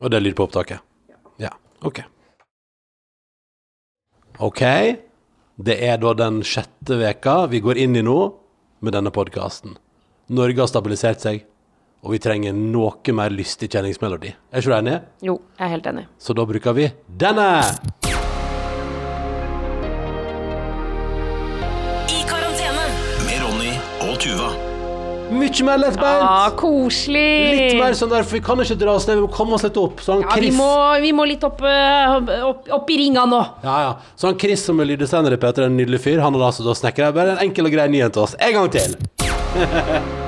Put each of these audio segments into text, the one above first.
Og det er lyd på opptaket? Ja. Ok. Ok. Det er da den sjette veka vi går inn i nå med denne podkasten. Norge har stabilisert seg, og vi trenger noe mer lystig kjenningsmelodi. Er ikke du enig? Jo, jeg er helt enig. Så da bruker vi denne! Mye mer lettbeint! Ah, koselig! Litt mer sånn der, for vi kan ikke dra oss ned, vi må komme oss litt opp. Sånn ja, vi må, vi må litt opp, eh, opp, opp i ringa nå. Ja, ja. Så han Chris som er lyddesender i P3, en nydelig fyr, han hadde altså snekra bare en enkel og grei nyhet til oss. En gang til!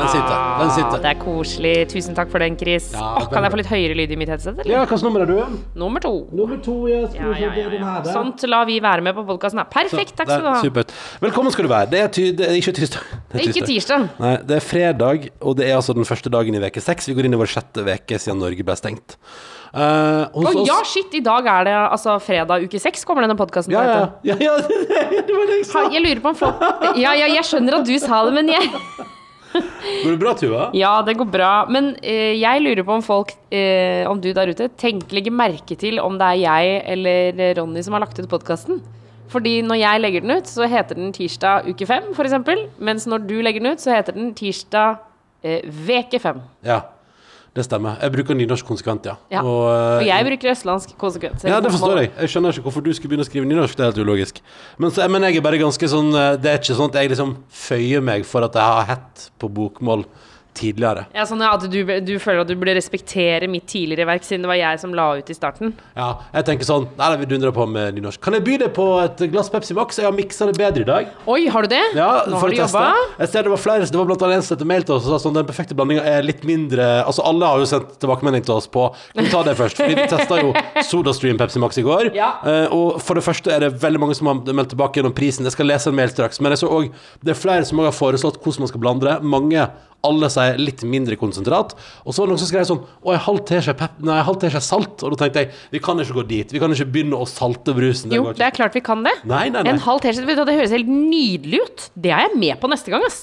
Den sitter. Den Ah, sitter. det er koselig. Tusen takk for den, Chris. Ja, Åh, kan jeg få litt høyere lyd i mitt headset? Eller? Ja, hvilket nummer er du? Nummer to. Nummer to, ja. Ja, ja, ja, ja. Sånt lar vi være med på podkasten. Perfekt, takk skal du ha. Supert. Velkommen skal du være. Det er, ty det er ikke tirsdag. Det er ikke tirsdag. Nei, det er fredag, og det er altså den første dagen i veke seks. Vi går inn i vår sjette veke siden Norge ble stengt. Uh, hos Å ja, shit, i dag er det altså fredag uke seks, kommer denne podkasten ja, ja, ja, ja, det, det var det jeg sa. Ha, Jeg lurer på om folk Ja, ja, jeg skjønner at du sa det, men jeg Går det bra, Tuva? Ja, det går bra. Men eh, jeg lurer på om folk, eh, om du der ute, tenker legger merke til om det er jeg eller Ronny som har lagt ut podkasten. Fordi når jeg legger den ut, så heter den tirsdag uke fem, f.eks. Mens når du legger den ut, så heter den tirsdag eh, veke fem. Ja, det stemmer. Jeg bruker nynorsk konsekvent, ja. Ja. Og, eh, Og jeg bruker østlandsk konsekvent. Ja, det forstår jeg. Jeg skjønner ikke hvorfor du skulle begynne å skrive nynorsk. Det er helt ulogisk. Men, så, men jeg er bare ganske sånn eh, Det er ikke sånn at jeg liksom føyer meg for at jeg har hett på bokmål tidligere. Ja, sånn at du, du føler at du burde respektere mitt tidligere verk, siden det var jeg som la ut i starten. Ja, jeg tenker sånn Nei, vi dundrer på med nynorsk. Kan jeg by deg på et glass Pepsi Max? Jeg har miksa det bedre i dag. Oi, har du det? Ja, Nå har du jobba? Jeg ser det var flere Det var blant annet en som heter mail til oss og sa sånn Den perfekte blandinga er litt mindre Altså, alle har jo sendt tilbakemelding til oss på Kan vi ta det først? Fordi vi testa jo SodaStream Pepsi Max i går. Ja. Eh, og for det første er det veldig mange som har meldt tilbake gjennom prisen. Jeg skal lese en mail straks. Men jeg så òg det er flere som har foreslått hvordan man skal blande det. Mange alle sier litt mindre konsentrat. Og så var det noen som skrev sånn Å, en halv teskje pep... Nei, en halv teskje salt. Og da tenkte jeg vi kan ikke gå dit. Vi kan ikke begynne å salte brusen. Det Jo, går det er klart vi kan det. Nei, nei, nei. En halv teskje, vet du det høres helt nydelig ut. Det er jeg med på neste gang, ass.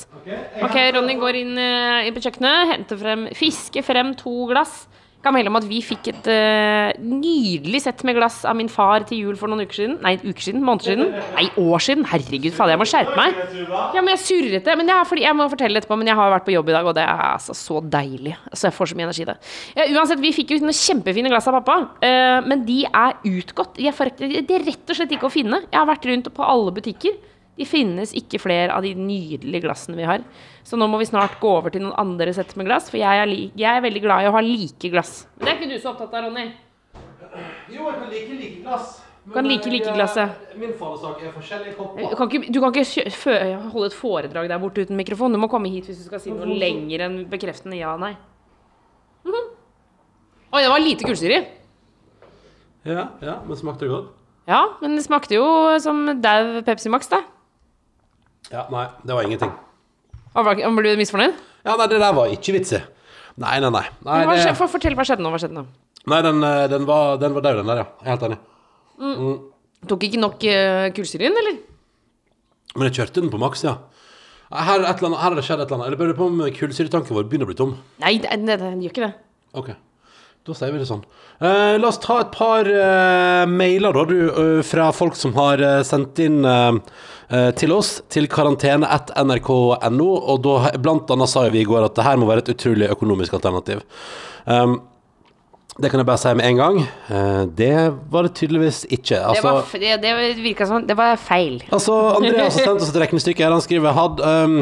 Ok, Ronny går inn, eh, inn på kjøkkenet, henter frem, fisker frem to glass. Kan melde om at vi fikk et uh, nydelig sett med glass av min far til jul for noen uker siden. Nei, uker siden? Måneder siden? Nei, år siden. Herregud, fader, jeg må skjerpe meg. Ja, men jeg surret det. Men er fordi, jeg må fortelle etterpå, men jeg har vært på jobb i dag, og det er altså så deilig. Altså, jeg får så mye energi i det. Ja, uansett, vi fikk jo noen kjempefine glass av pappa, uh, men de er utgått. De er, de er rett og slett ikke å finne. Jeg har vært rundt på alle butikker. De finnes ikke flere av de nydelige glassene vi har. Så nå må vi snart gå over til noen andre sett med glass, for jeg er, li jeg er veldig glad i å ha like glass. Men det er ikke du så opptatt av, Ronny. Jo, jeg kan like like glass. Kan like like glasset. Min fanesak er forskjellige Du kopper. kan ikke, du kan ikke fø- holde et foredrag der borte uten mikrofon. Du må komme hit hvis du skal si noe lenger enn bekreftende ja nei. Mhm. Oi, det var lite kullsyre i. Ja, ja, men smakte det godt? Ja, men det smakte jo som dau Pepsi Max, da. Ja, nei, det var ingenting. Var du misfornøyd? Ja, nei, det der var ikke vitsig. Nei, nei, nei. Nei, Hva skjedde, for, fortell hva skjedde nå. Hva skjedde nå? nei den, eh, den var, den var død, den der, ja. Jeg er helt enig. Tok ikke nok uh, kullsyre inn, eller? Men jeg kjørte den på maks, ja. Her, er her har det skjedd et eller annet. Eller bare på om kullsyretanken vår begynner å bli tom. Nei, det gjør ikke det. Ok, da sier vi det sånn. Eh, la oss ta et par eh, mailer, da, du, eh, fra folk som har eh, sendt inn eh, eh, til oss, til karantene.nrk.no, og da blant annet sa vi i går at det her må være et utrolig økonomisk alternativ. Um, det kan jeg bare si med en gang. Eh, det var det tydeligvis ikke. Det, Altså, var, f- det, det virka som Det var feil. Altså, Andreas har sendt oss et regnestykke her. Han skriver had, um,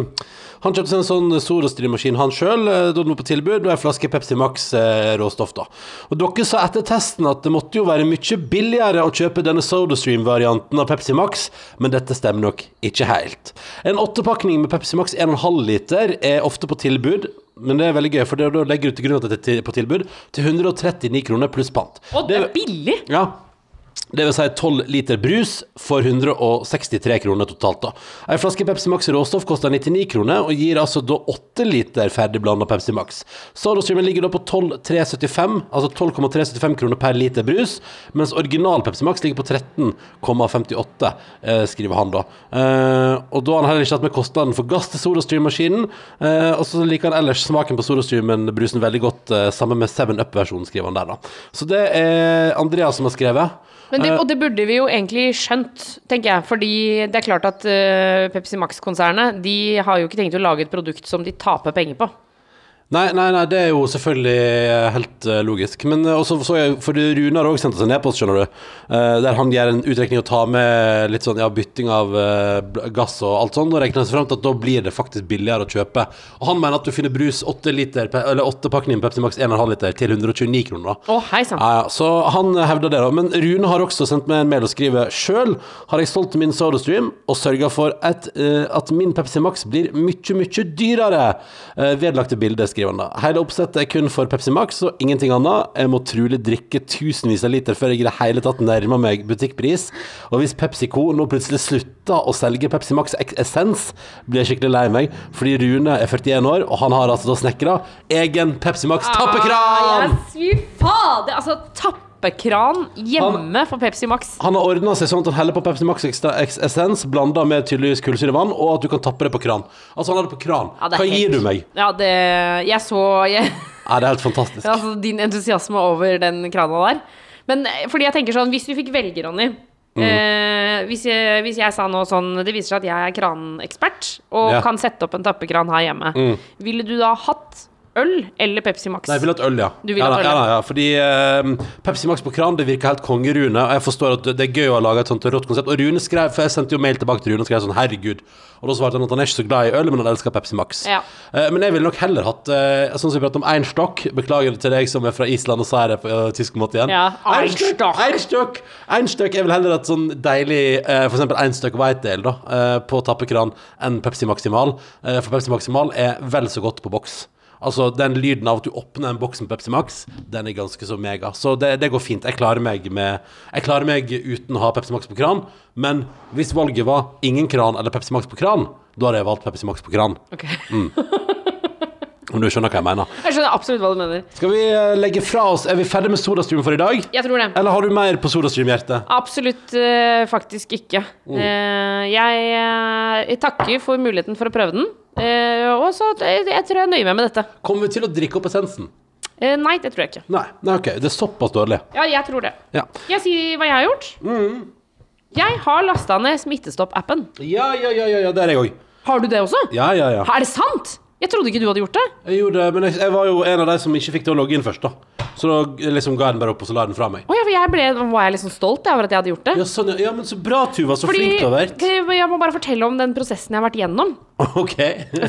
Han kjøpte seg en sånn SodaStream-maskin han sjøl, da den var på tilbud, og en flaske Pepsi Max eh, råstoff, da. Og dere sa etter testen at det måtte jo være mye billigere å kjøpe denne SodaStream-varianten av Pepsi Max, men dette stemmer nok ikke helt. En åttepakning med Pepsi Max 1,5 liter er ofte på tilbud. Men det er veldig gøy, for da legger du til grunn at det er til- på tilbud til 139 kroner pluss pant. Og det er billig! Ja. Det vil si 12 liter brus for 163 kroner totalt. da. En flaske Pepsi Max råstoff koster 99 kroner, og gir altså da 8 liter ferdigblanda Pepsi Max. SodaStreamen ligger da på 12,375, altså 12,375 kroner per liter brus, mens original Pepsi Max ligger på 13,58, eh, skriver han da. Eh, og da har han heller ikke hatt med kostnaden for gass til Solostream-maskinen, eh, og så liker han ellers smaken på Solostreamen-brusen veldig godt, sammen med 7up-versjonen, skriver han der da. Så det er Andreas som har skrevet. Men det, Eh, og det burde vi jo egentlig skjønt, tenker jeg. Fordi det er klart at uh, Pepsi Max-konsernet De har jo ikke tenkt å lage et produkt som de taper penger på. Nei, nei, nei, det er jo selvfølgelig eh, helt eh, logisk. Men eh, også så jeg, for Rune har òg sendt oss en e-post, skjønner du, der han gjør en utrekning og tar med litt sånn ja, bytting av gass og alt sånt, og regner seg frem til at da blir det faktisk billigere å kjøpe. Og han mener at du finner brus 8 liter, eller åtte pakninger Pepsi Max 1,5 liter til 129 kroner. Å, hei sann. Ja, så han hevder det, da. Men Rune har også sendt meg en mail og skriver sjøl har jeg solgt min SodaStream og sørga for at, at min Pepsi Max blir mye, mye dyrere. Vedlagte bilde, skriver han da. Hele oppsettet er kun for Pepsi Max og ingenting annet. Jeg må trolig drikke tusenvis av liter før jeg i det hele tatt nærmer meg butikkpris. Og hvis PepsiCo nå plutselig slutter å selge Pepsi Max Essens, blir jeg skikkelig lei meg, fordi Rune er 41 år, og han har altså da snekra egen Pepsi Max tappekran! Ah, yes, fy fader! Altså, tappekran hjemme for Pepsi Max. Han har ordna seg sånn at han heller på Pepsi Max essens blanda med tydeligvis kullsyrevann, og at du kan tappe det på kran. Altså, han har det på kran. Ja, det Hva helt- gir du meg? Ja, det Jeg så jeg, Ja, det er helt fantastisk. Altså, din entusiasme over den krana der. Men eh, fordi jeg tenker sånn, hvis du fikk velge, Ronny Mm. eh, hvis, jeg, hvis jeg sa noe sånn Det viser seg at jeg er kranekspert og Ja. kan sette opp en tappekran her hjemme. Ville du da hatt øl eller Pepsi Max? Nei, jeg vil ha et øl, ja. Du vil ja, da, øl, ja, da, ja. Fordi uh, Pepsi Max på kran det virker helt kongerune. Og jeg forstår at det er gøy å lage et sånt rått konsept. Og Rune skrev, for jeg sendte jo mail tilbake til Rune og skrev sånn herregud. Og da svarte han at han er ikke så glad i øl, men han elsker Pepsi Max. Ja. Uh, men jeg ville nok heller hatt uh, Sånn som vi pratet om Einstock. Beklager til deg som er fra Island og sier det på uh, tysk måte igjen. Ja, Einstock. Einstock. Einstock er vel heller et sånn deilig uh, f.eks. Einstock White Ale da, på tappekran enn Pepsi Maximal. For Pepsi Maximal er vel så godt på boks. Altså, den lyden av at du åpner en boks med Pepsi Max, den er ganske så mega. Så det, det går fint. Jeg klarer med Jeg klarer meg uten å ha Pepsi Max på kran. Men hvis valget var ingen kran eller Pepsi Max på kran, da hadde jeg valgt Pepsi Max på kran. Ok. Om du skjønner hva jeg mener. Jeg skjønner absolutt hva du mener. Skal vi eh, legge fra oss Er vi ferdig med SodaStream for i dag? Jeg tror det. Eller har du mer på SodaStream-hjertet? Absolutt eh, faktisk ikke. Mm. Eh, jeg, jeg takker for muligheten for å prøve den. Eh, og så jeg, jeg tror jeg nøyer meg med dette. Kommer vi til å drikke opp essensen? Eh, nei, det tror jeg ikke. Nei, nei, ok. Det er såpass dårlig. Ja, jeg tror det. Ja. Skal jeg si hva jeg har gjort? Mm. Jeg har lasta ned Smittestopp-appen. Ja, ja, ja, ja, ja, det er jeg òg. Har du det også? Ja, ja, ja. Er det sant? Jeg trodde ikke du hadde gjort det. Jeg gjorde det, men jeg, jeg var jo en av de som ikke fikk til å logge inn først, da. Så da liksom ga jeg den bare opp, og så la jeg den fra meg. Å for jeg ble, var jeg liksom stolt over at jeg hadde gjort det. Ja, sånn, ja. men så bra, Tuva. Så Fordi flink du har vært. jeg må bare fortelle om den prosessen jeg har vært gjennom. OK.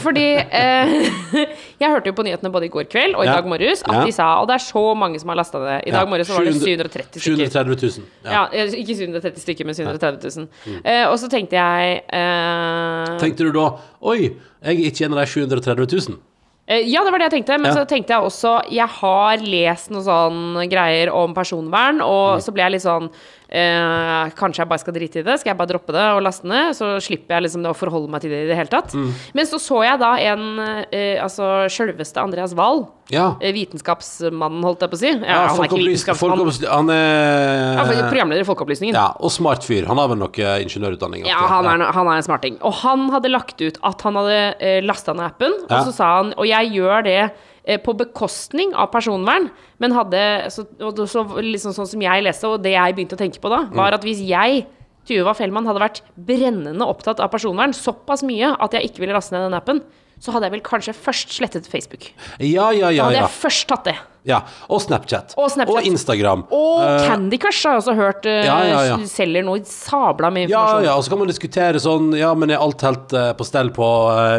Fordi eh, jeg hørte jo på nyhetene både i går kveld og i Ja. dag morges at de sa Og det er så mange som har lasta det. I dag morges var det 730 stykker. 730 000. Ja, eh, ikke 730 stykker, men 730 000. Eh, og så tenkte jeg eh, Tenkte du da Oi, jeg er ikke en av de 730 000? Eh, Ja, det var det jeg tenkte. Men Ja. så tenkte jeg også Jeg har lest noen sånne greier om personvern, og Mm. så ble jeg litt sånn eh, Kanskje jeg bare skal drite i det? Skal jeg bare droppe det og laste ned? Så slipper jeg liksom å forholde meg til det i det hele tatt. Mm. Men så så jeg da en eh, Altså sjølveste Andreas Wahl. Ja. eh, Vitenskapsmannen, holdt jeg på å si. Ja, ja han er ikke vitenskapsmann. han er programleder i Folkeopplysningen. Ja, og smart fyr. Han har vel noe ingeniørutdanning? Ja, han er, han er en smarting. Og han hadde lagt ut at han hadde eh, lasta ned appen, og så sa han Og jeg gjør det eh, på bekostning av personvern, men hadde så, så, liksom sånn som jeg leste, og det jeg begynte å tenke på da, var at hvis jeg Tuva Fellmann hadde vært brennende opptatt av personvern såpass mye at jeg ikke ville laste ned den appen, så hadde jeg vel kanskje først slettet Facebook. Ja, ja, Da ja. hadde jeg først tatt det. Ja. Og Snapchat. Og Snapchat. Instagram. Og uh, Candy Crush har jeg også hørt uh, Ja, ja, ja. selger noe sabla med informasjon. ja, og så kan man diskutere sånn Ja, men er alt helt uh, på stell på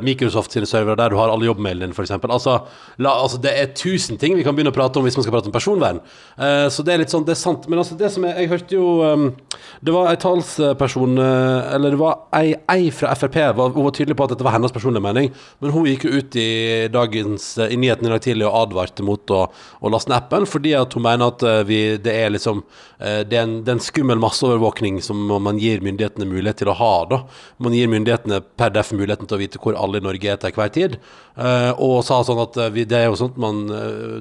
Microsoft sine servere der du har alle jobbmailene dine, f.eks.? Altså, la, altså, det er tusen ting vi kan begynne å prate om hvis man skal prate om personvern. Så det er litt sånn, det er sant. Men altså, det som er Jeg hørte jo um, Det var ei talsperson Eller det var ei, ei fra Frp, var, hun var tydelig på at dette var hennes personlige mening, men Men hun gikk jo ut i, dagens, i nyheten i dag tidlig og advarte mot å, å laste ned appen, fordi at hun mener at eh, vi, det er liksom eh, det er, en, det er en skummel masseovervåkning som man gir myndighetene mulighet til å ha. da. Man gir myndighetene per def muligheten til å vite hvor alle i Norge er til hver tid. Eh, og sa sånn at vi, det er jo at man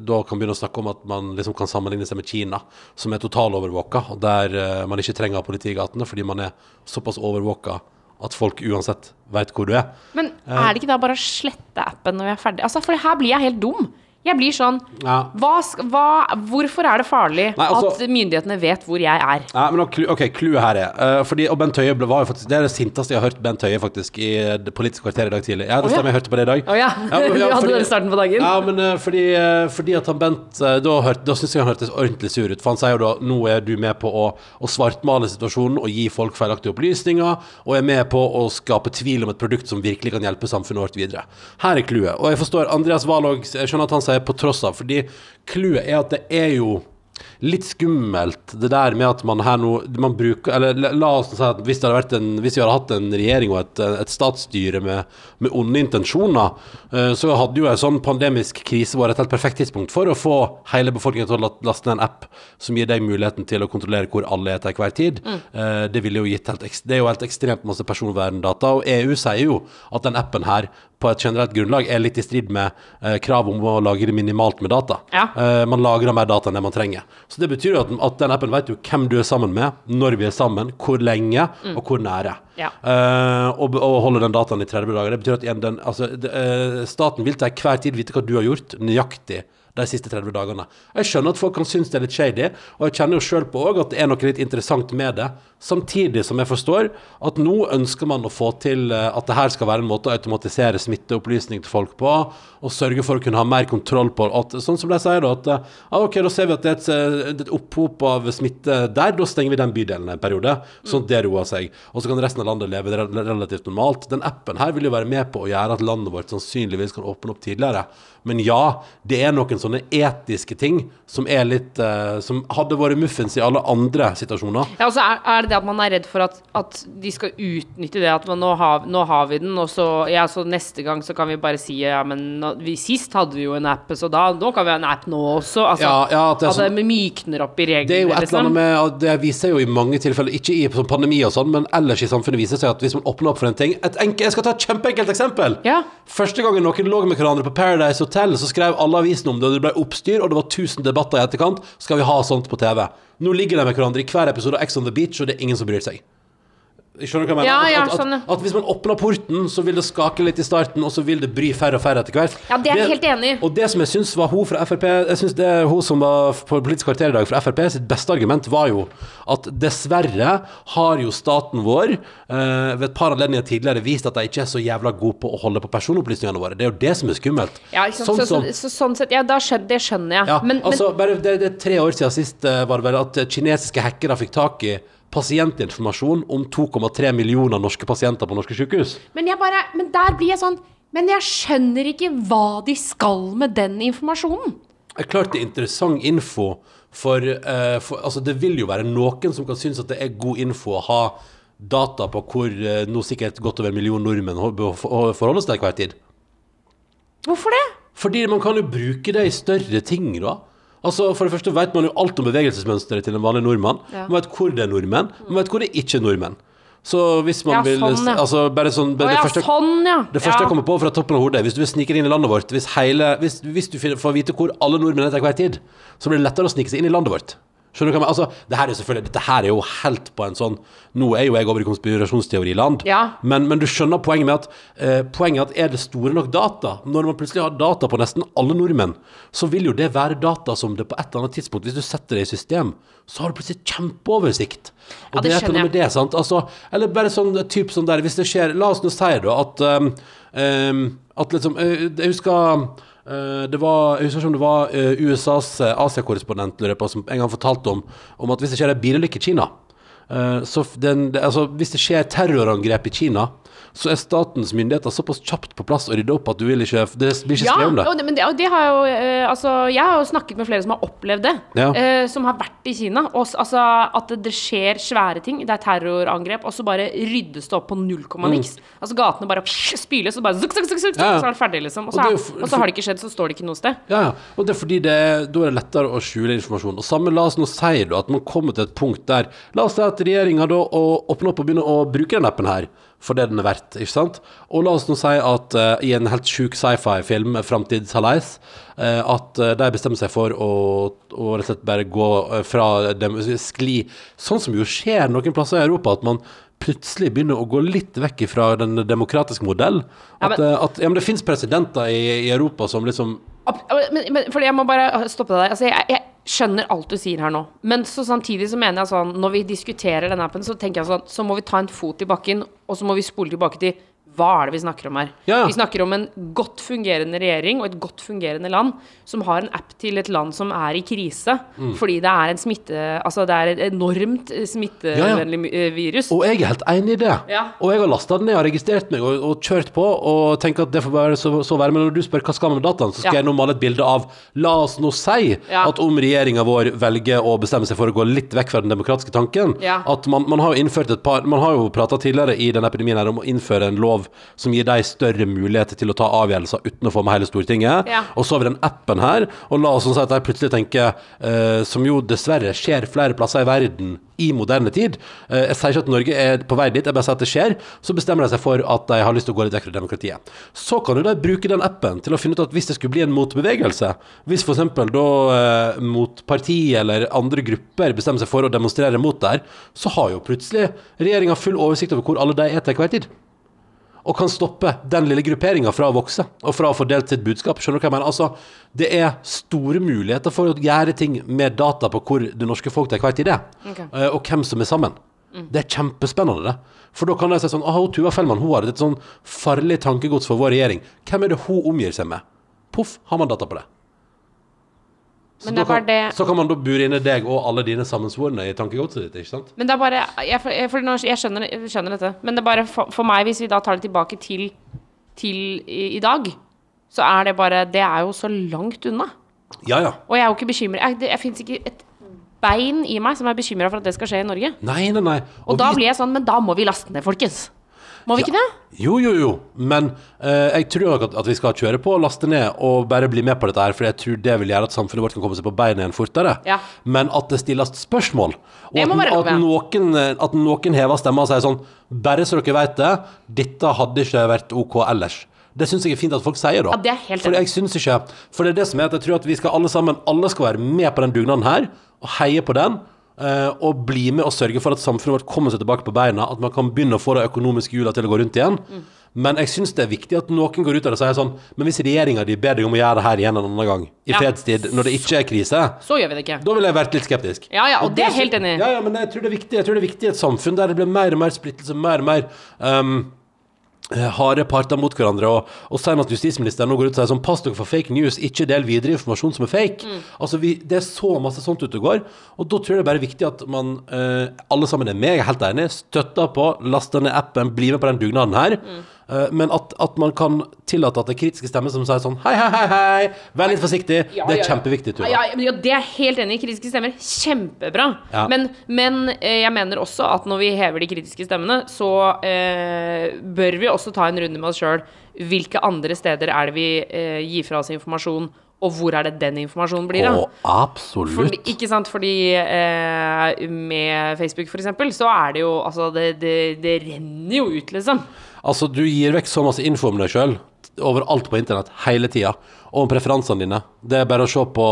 da kan begynne å snakke om at man liksom kan sammenligne seg med Kina, som er totalovervåka, og der man ikke trenger politi i gatene fordi man er såpass overvåka at folk uansett vet hvor du er. Men er det ikke da bare å slette appen når vi er ferdig? Altså, for her blir jeg helt dum. Jeg blir sånn Ja. hva, hva, Hvorfor er det farlig Nei, altså- at myndighetene vet hvor jeg er? Ja, men ok, clouet her er uh, fordi, Og Bent Høie var jo faktisk Det er det sinteste jeg har hørt Bent Høie faktisk i det politiske kvarteret i dag tidlig. Ja, det ja. stemmer, jeg hørte på det i dag. Oh, ja, men- du hadde den starten på dagen? Ja, men uh, fordi, uh, fordi at han Bent Da, hørte- da syns jeg han hørtes ordentlig sur ut. For han sier jo da nå er du med på å, å svartmale situasjonen og gi folk feilaktige opplysninger, og er med på å skape tvil om et produkt som virkelig kan hjelpe samfunnet vårt videre. Her er clouet. Og jeg forstår Andreas Wahlog, Jeg skjønner at han sier på tross av, fordi clouet er at det er jo litt skummelt, det der med at man her nå man bruker, eller la, oss si at hvis, det hadde vært en, hvis vi hadde hatt en regjering og et, et statsstyre med, med onde intensjoner, eh, så hadde jo en sånn pandemisk krise vært et helt perfekt tidspunkt for å få hele befolkningen til å laste ned en app som gir deg muligheten til å kontrollere hvor alle er til hver tid. Eh, Det ville jo helt, det er jo helt ekstremt masse personverndata, og EU sier jo at den appen her på et generelt grunnlag er litt i strid med eh, krav om å lagre minimalt med data. Ja. Eh, man lagrer mer data enn det man trenger. Så det betyr jo at, at den appen vet jo hvem du er sammen med, når vi er sammen, hvor lenge og hvor nære. Ja. Uh, og, og holder den dataen i 30 dager. Det betyr at den, altså, det, uh, staten vil til hver tid vite hva du har gjort, nøyaktig de siste 30 dagene. Jeg skjønner at folk kan synes det er litt shady, og jeg kjenner jo sjøl på òg at det er noe litt interessant med det. Samtidig som jeg forstår at nå ønsker man å få til eh, at det her skal være en måte å automatisere smitteopplysning til folk på, og sørge for å kunne ha mer kontroll på at, Sånn som de sier, da, at eh, ja, ok, da ser vi at det er et, eh, et opphop av smitte der, da stenger vi den bydelen en periode, sånn at det roer seg. Og så kan resten av landet leve relativt normalt. Den appen her vil jo være med på å gjøre at landet vårt sannsynligvis kan åpne opp tidligere. Men ja, det er noen sånne etiske ting som er litt eh, Som hadde vært muffins i alle andre situasjoner. Ja, altså er, er det det at man er redd for at, at de skal utnytte det at man, nå, har, nå har vi den, og så, ja, så neste gang så kan vi bare si ja, men vi, sist hadde vi jo en app, så da nå kan vi ha en app nå også. Altså, Ja, ja, at det at sånn- det mykner opp i reglene. Det er jo et eller liksom. annet med Det viser jo i mange tilfeller, ikke i sånn pandemi og sånn, men ellers i samfunnet viser seg at hvis man åpner opp for en ting et enke, Jeg skal ta et kjempeenkelt eksempel. Ja. Første gangen noen lå med hverandre på Paradise Hotel, så skrev alle avisene om det, det ble oppstyr, og det var 1000 debatter i etterkant. Skal vi ha sånt på TV? Nå ligger de med hverandre i hver episode av Ex on the Beach, og det er ingen som bryr seg. Skjønner du hva jeg mener? Ja, ja, at, at, sånn, at, hvis man åpner porten, så vil det skake litt i starten, og så vil det bry færre og færre etter hvert. Ja, det er jeg helt enig i. Og det som jeg syns var hun fra Frp Jeg synes det er hun som var på Politisk kvarter i dag fra Frp sitt beste argument var jo at dessverre har jo staten vår eh, ved et par anledninger tidligere vist at de ikke er så jævla gode på å holde på personopplysningene våre. Det er jo det som er skummelt. Ja, ikke sant? Sånn så, som- så, så, sånn sett, ja, skjønner, det skjønner jeg. ja, men, altså, bare, det, det er tre år siden sist eh, var det vel at kinesiske hackere fikk tak i pasientinformasjon om 2,3 millioner norske pasienter på norske sykehus. men, jeg bare Men der blir jeg sånn Men jeg skjønner ikke hva de skal med den informasjonen. Det er klart det er interessant info, for, uh, for altså, det vil jo være noen som kan synes at det er god info å ha data på hvor uh, nå sikkert godt over en million nordmenn forholder seg til hver tid. Hvorfor det? Fordi man kan jo bruke det i større ting, da. Altså, For det første vet man jo alt om bevegelsesmønsteret til en vanlig nordmann. Ja. Man vet hvor det er nordmenn, man vet hvor det ikke er nordmenn. Så hvis man Ja, vil sånn, ja. Altså, bare sånn Å det ja, første, sånn, det første jeg kommer på fra toppen av hodet Hvis du vil snike deg inn i landet vårt Hvis, hele, hvis, hvis du får vite hvor alle nordmenn er til hver tid Så blir det lettere å snike seg inn i landet vårt Skjønner du hva jeg? Altså, det her er selvfølgelig Dette her er jo helt på en sånn Nå er jo jeg over i konspirasjonsteoriland Ja. men, men du skjønner poenget med at eh, Poenget er at er det store nok data Når man plutselig har data på nesten alle nordmenn Så vil jo det være data som det på et eller annet tidspunkt Hvis du setter det i system Så har du plutselig kjempeoversikt Og Ja, det er et eller skjønner annet med det, sant? Altså, eller bare sånn typ sånn der Hvis det skjer, la oss nå si da At, um, um, at liksom eh, Jeg husker eh, det var, jeg husker ikke om det var eh, USAs eh, Asia-korrespondent som en gang fortalte om, om at hvis det skjer en bilulykke i Kina, eh, så den, altså, hvis det skjer terrorangrep i Kina, så er statens myndigheter såpass kjapt på plass og rydde opp at du vil ikke Det blir ikke skrevet om det. og det, men det, og det har jo eh, Altså, jeg har jo snakket med flere som har opplevd det. Ja. eh, som har vært i Kina. Og, altså, at det, det skjer svære ting. Det er terrorangrep, og så bare ryddes det opp på null komma niks. Altså gatene bare spyles, og bare zuk, zuk, zuk, zuk, Mm. Ja, ja. så er det ferdig, liksom. Og Og så, det er er, jo f- og så har det ikke skjedd, så står det ikke noe sted. Ja, ja. Og det er fordi det, da er det lettere å skjule informasjon. Og samme, la oss nå si da at man kommer til et punkt der La oss si at regjeringa da åpner opp og begynner å bruke den appen her for det den er verdt, ikke sant? Og la oss nå si at uh, i en helt sjuk sci-fi-film, 'Framtidshallais', uh, at uh, de bestemmer seg for å, å rett og slett bare gå eh, fra dem, skli Sånn som jo skjer noen plasser i Europa, at man plutselig begynner å gå litt vekk fra den demokratiske modell. Ja, At, men- eh, at ja, men det fins presidenter i, i Europa som liksom Men, men, fordi jeg må bare stoppe deg. Altså, jeg, jeg skjønner alt du sier her nå. Men så samtidig så mener jeg sånn Når vi diskuterer den appen, så tenker jeg sånn Så må vi ta en fot i bakken, og så må vi spole tilbake til hva er det vi snakker om her? Ja. Vi snakker om en godt fungerende regjering og et godt fungerende land som har en app til et land som er i krise, Mm. fordi det er en smitte Altså det er et enormt smittevennlig ja, ja. virus. Og jeg er helt enig i det. Og jeg har lasta den ned og registrert meg og, og kjørt på og tenker at det får bare så, så være. Men når du spør hva skal man med dataen, så skal jeg nå male et bilde av La oss nå si at om regjeringa vår velger å bestemme seg for å gå litt vekk fra den demokratiske tanken. At man, man har jo innført et par Man har jo prata tidligere i den epidemien her om å innføre en lov som gir deg større muligheter til å ta avgjørelser uten å få med hele Stortinget. Ja. Og så har vi den appen her, og la oss sånn si at jeg plutselig tenker, eh, som jo dessverre skjer flere plasser i verden i moderne tid. Eh, jeg sier ikke at Norge er på vei dit, jeg bare sier at det skjer. Så bestemmer de seg for at de har lyst til å gå litt vekk fra demokratiet. Så kan jo de bruke den appen til å finne ut at hvis det skulle bli en motbevegelse, hvis f.eks. da eh, motparti eller andre grupper bestemmer seg for å demonstrere mot der, så har jo plutselig regjeringa full oversikt over hvor alle de er til enhver tid og kan stoppe den lille grupperinga fra å vokse og fra å få delt sitt budskap. Skjønner du hva jeg mener? Altså, det er store muligheter for å gjøre ting med data på hvor det norske folk til enhver tid er, Ok. eh, og hvem som er sammen. Det er kjempespennende, det. For da kan de si sånn Aha, Tuva Fellmann hun har et sånn farlig tankegods for vår regjering. Hvem er det hun omgir seg med? Poff, har man data på det. Så, da kan, det- så kan man da bure inn deg og alle dine sammensvorne i tankegodset ditt, ikke sant? Men det er bare Jeg, for jeg, skjønner, jeg skjønner dette. Men det er bare for, for meg, hvis vi da tar det tilbake til, til i, i dag, så er det bare Det er jo så langt unna. Ja, ja. Og jeg er jo ikke bekymret. Jeg, det jeg fins ikke et bein i meg som er bekymra for at det skal skje i Norge. Nei, nei, nei. Og, da vi- blir jeg sånn Men da må vi laste ned, folkens. Må vi ikke det? Jo, jo, jo. Men eh, jeg tror nok at, at vi skal kjøre på og laste ned og bare bli med på dette her, for jeg tror det vil gjøre at samfunnet vårt kan komme seg på beina igjen fortere. Ja. Men at det stilles spørsmål, og Det at, må være lov, at, ja. noen, at noen hever stemma og sier sånn Bare så dere vet det, dette hadde ikke vært OK ellers. Det syns jeg er fint at folk sier, da. Ja, det er helt for jeg synes ikke For det er det som er at jeg tror at vi skal alle sammen Alle skal være med på den dugnaden her, og heie på den. Eh, og bli med og sørge for at samfunnet vårt kommer seg tilbake på beina. At man kan begynne å få de økonomiske hjula til å gå rundt igjen. Mm. Men jeg syns det er viktig at noen går ut av det og sier sånn Men hvis regjeringa di ber deg om å gjøre det her igjen en annen gang, i Ja. fredstid, når det ikke er krise, Så gjør vi det ikke. da ville jeg vært litt skeptisk. Ja, ja, og det er jeg helt enig i. Ja, ja, men jeg tror det er viktig Jeg tror det er viktig i et samfunn der det blir mer og mer splittelse, mer og mer um, harde parter mot hverandre. Og, og senest justisministeren nå går ut og sier sånn Pass dere for fake news, ikke del videre informasjon som er fake. Mm. Altså, vi, Det er så masse sånt ute og går. Og da tror jeg det er bare viktig at man eh, alle sammen er med, jeg er helt enig, støtter på, laster ned appen, blir med på den dugnaden her. Mm. Eh, men at, at man kan tillate at det er kritiske stemmer som sier sånn Hei, hei, hei, hei, vær litt forsiktig. Ja, det er ja, kjempeviktig, Tuva. Ja, ja, det er jeg helt enig i. Kritiske stemmer, kjempebra. Men, men eh, jeg mener også at når vi hever de kritiske stemmene, så eh, bør vi også ta en runde med oss sjøl. Hvilke andre steder er det vi eh, gir fra oss informasjon, og hvor er det den informasjonen blir av? Å, absolutt. Fordi, ikke sant, fordi eh, med Facebook eksempel, så er det jo Altså, det, det, det renner jo ut, liksom. Altså, du gir vekk så masse info om deg sjøl overalt på internett hele tida. Og om preferansene dine. Det er bare å se på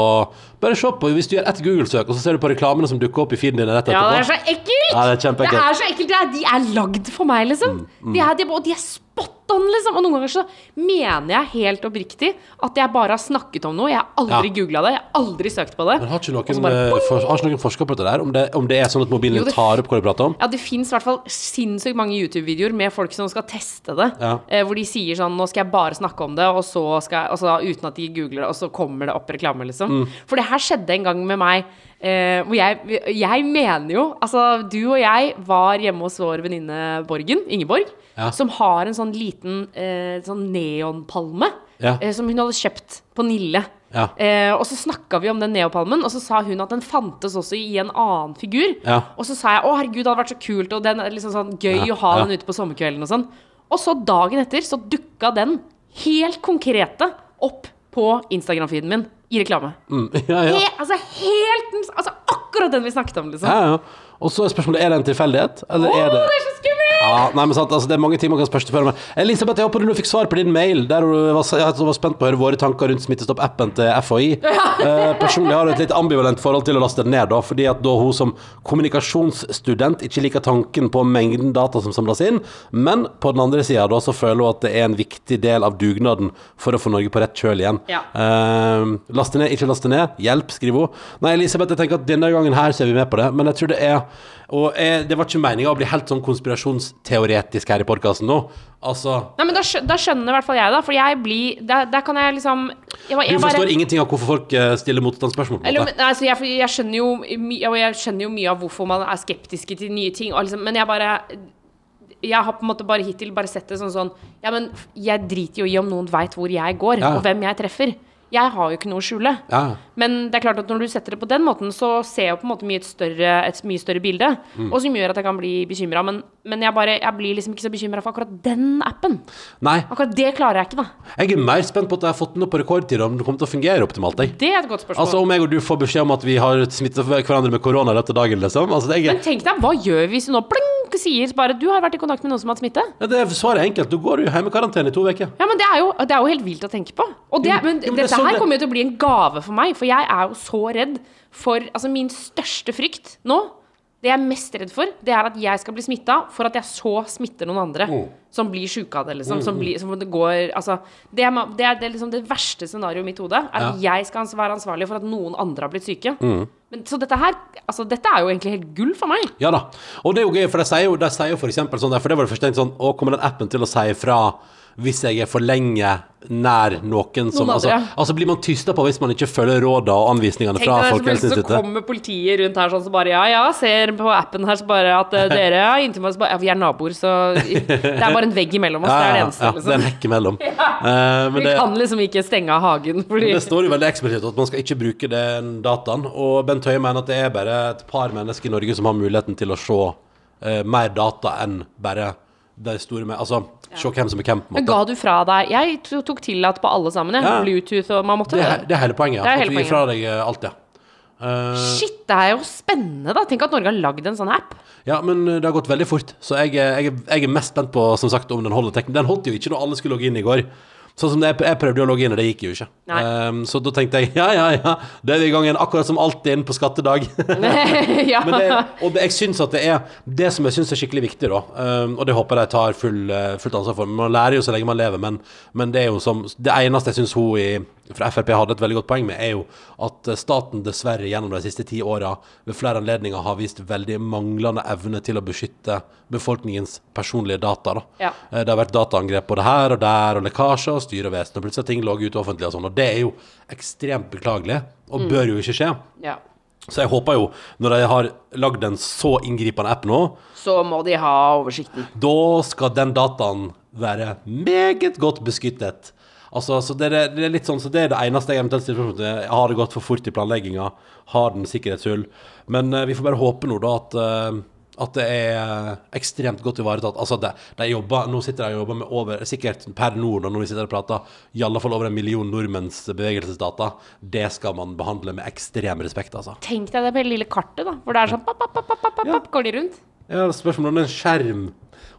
Bare se på Hvis du gjør ett Google-søk, og så ser du på reklamene som dukker opp i feeden din rett etterpå. Ja, det er så ekkelt! Ja, det er. Det er så ekkelt. Er, de er lagd for meg, liksom. De, er, de, og de er spot on, liksom. Og noen ganger så mener jeg helt oppriktig at jeg bare har snakket om noe. Jeg har aldri Ja. googla det. Jeg har aldri søkt på det. Men har ikke noen, bare, eh, for, har ikke noen forska på dette der? Om det, om det er sånn at mobilen Jo, det- tar opp hva du prater om? Ja, det fins i hvert fall sinnssykt mange YouTube-videoer med folk som skal teste det. Ja. Eh, hvor de sier sånn Nå skal jeg bare snakke om det, og så skal jeg, altså, uten at de googler det, og så kommer det opp reklame, liksom. Mm. For det her skjedde en gang med meg Eh, jeg, jeg mener jo Altså, du og jeg var hjemme hos vår venninne Borgen, Ingeborg, Ja. som har en sånn liten eh, sånn neonpalme Ja. eh, som hun hadde kjøpt på Nille. Ja. Eh, og så snakka vi om den neopalmen, og så sa hun at den fantes også i en annen figur. Og så sa jeg å herregud, det hadde vært så kult, og den er liksom sånn gøy å ha den ute på sommerkvelden og sånn. Og så dagen etter så dukka den helt konkrete opp på Instagram-feeden min i reklame. Mm, ja, ja. He, altså helt Altså akkurat den vi snakket om, liksom. ja, ja. Og så er spørsmålet er det en tilfeldighet, eller Å, er det det er så skummelt! Ja, nei, men sant, altså, Det er mange ting man kan spørre seg om. Elisabeth, jeg håper du nå fikk svar på din mail. Der du var, jeg var spent på å høre våre tanker rundt Smittestopp-appen til FHI. Eh, personlig har du et litt ambivalent forhold til å laste den ned, da, fordi at da hun som kommunikasjonsstudent ikke liker tanken på mengden data som samles inn, men på den andre sida da så føler hun at det er en viktig del av dugnaden for å få Norge på rett kjøl igjen. Ja. Eh, laste ned, ikke laste ned. Hjelp, skriver hun. Nei, Elisabeth, jeg tenker at denne gangen her så er vi med på det, men jeg tror det er Og jeg, det var ikke meninga å bli helt sånn konspirasjonsteoretisk her i podkasten nå. Altså Nei, men da, da skjønner i hvert fall jeg det, for jeg blir Der, der kan jeg liksom jeg, jeg Du forstår bare- ingenting av hvorfor folk eh, stiller motstandsspørsmål? Eller, men, altså, jeg, jeg, skjønner jo, jeg skjønner jo mye av hvorfor man er skeptiske til nye ting, liksom, men jeg bare Jeg har på en måte bare hittil bare sett det sånn sånn Ja, men jeg driter jo i om noen veit hvor jeg går, Ja. og hvem jeg treffer. Jeg har jo ikke noe å skjule. Ja. Men det er klart at når du setter det på den måten, så ser jeg på en måte mye et, større, et mye større bilde. Mm. Og som gjør at jeg kan bli bekymra. Men, men jeg, bare, jeg blir liksom ikke så bekymra for akkurat den appen. Nei, Akkurat det klarer jeg ikke, da. jeg er mer spent på at jeg har fått den opp på rekordtid, om det kommer til å fungere optimalt. Jeg. Det er et godt spørsmål. Altså Om jeg og du får beskjed om at vi har smittet hverandre med korona av dagen, liksom. Altså, det, men er, tenk deg, hva gjør vi hvis du nå pling, sier bare du har vært i kontakt med noen som har hatt smitte? ja, det er svaret er enkelt. Du går jo hjemmekarantene i to uker. Ja, men det er jo, det er jo helt vilt å tenke på. Og det, men jo, men det er dette sånn her kommer jo til å bli en gave for meg, for jeg er jo så redd for Altså, min største frykt nå, det jeg er mest redd for, det er at jeg skal bli smitta for at jeg så smitter noen andre Mm. som blir sjuke av det, liksom. Som blir, som det går Altså, det er, det er det, liksom det verste scenarioet i mitt hode. Er at jeg skal være ansvarlig for at noen andre har blitt syke. Mm. Men, så dette her Altså, dette er jo egentlig helt gull for meg. Ja da. Og det er jo gøy, for de sier jo, de sier jo for eksempel sånn der, for det var det første jeg tenkte sånn, å, kommer den appen til å si fra hvis jeg er for lenge nær noen som altså, ja. altså blir man tysta på hvis man ikke følger rådene og anvisningene Tenk fra Folkehelseinstituttet. så, kommer politiet rundt her sånn så bare Ja, ja, ser på appen her så bare at eh, dere ja, inntil meg så bare, Ja, vi er naboer, så Det er bare en vegg imellom oss. det er det eneste, ja, det er en liksom. hekk imellom. Uh, men Vi det, kan liksom ikke stenge av hagen, fordi det står jo veldig eksplisitt at man skal ikke bruke den dataen. Og Bent Høie mener at det er bare et par mennesker i Norge som har muligheten til å se uh, mer data enn bare de store med Altså se hvem som er hvem, på en Men måte. ga du fra deg Jeg to- tok tillatt på alle sammen. Ja. Bluetooth og Man måtte Det er, det er hele poenget. Ja. At du gir fra deg eh, alt, ja. Uh, Shit, det er jo spennende, da. Tenk at Norge har lagd en sånn app. Ja, men eh, det har gått veldig fort. Så jeg, jeg, jeg er mest spent på som sagt, om den holder teknisk. Den holdt jo ikke når alle skulle logge inn i går. Sånn som det, jeg, prøvde å logge inn, og det gikk jo ikke. Um, så da tenkte jeg ja, ja, ja, det er vi i gang igjen. Akkurat som alltid inn på skattedag. ja. Men det, og det, jeg syns at det er det som jeg syns er skikkelig viktig, da, um, og det håper jeg tar full, eh, fullt ansvar for. Man lærer jo så lenge man lever, men, men det er jo som Det eneste jeg syns hun i, fra Frp hadde et veldig godt poeng med, er jo at eh, staten dessverre gjennom de siste ti åra ved flere anledninger har vist veldig manglende evne til å beskytte befolkningens personlige data. da. Ja. Eh, Det har vært dataangrep både her og der, og lekkasjer og styr og plutselig ting lå ut offentlig og sånn, og det er jo ekstremt beklagelig, og bør jo ikke skje. ja. Så jeg håper jo, når de har lagd en så inngripende app nå, Så må de ha oversikten. da skal den dataen være meget godt beskyttet. Altså, så det, er, det er litt sånn, så det er det eneste jeg eventuelt stiller spørsmål til. Har det gått for fort i planlegginga? Har den sikkerhetshull? Men uh, vi får bare håpe nå, da, at, uh, at det er ekstremt godt ivaretatt. Altså, de, de jobber, nå sitter de og jobber med over, sikkert per nord når vi sitter og prater, i alle fall over en million nordmenns bevegelsesdata. Det skal man behandle med ekstrem respekt, altså. Tenk deg det på det lille kartet, da. Hvor det er sånn papp, papp, papp, papp, papp, papp, Går de rundt? Ja, spørsmålet om det er en skjerm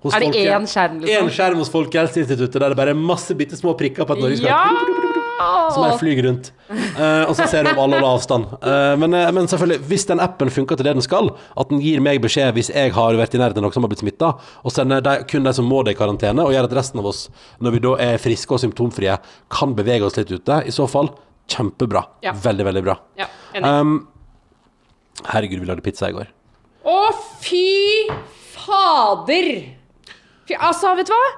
hos Er det Folke- én skjerm, liksom? En skjerm hos Folkehelseinstituttet der det bare er masse bitte små prikker på et norgeskart. Som bare flyr rundt. Uh, og så ser du om alle holder avstand. Uh, men, uh, men selvfølgelig, hvis den appen funker til det den skal, at den gir meg beskjed hvis jeg har vært i nærheten av noen som har blitt smitta, og sender de, kun de som må det i karantene, og gjør at resten av oss, når vi da er friske og symptomfrie, kan bevege oss litt ute, i så fall kjempebra. Ja. Veldig, veldig bra. Ja. Um, herregud, vi lagde pizza i går. Å, fy fader! Fy, altså, vet du hva?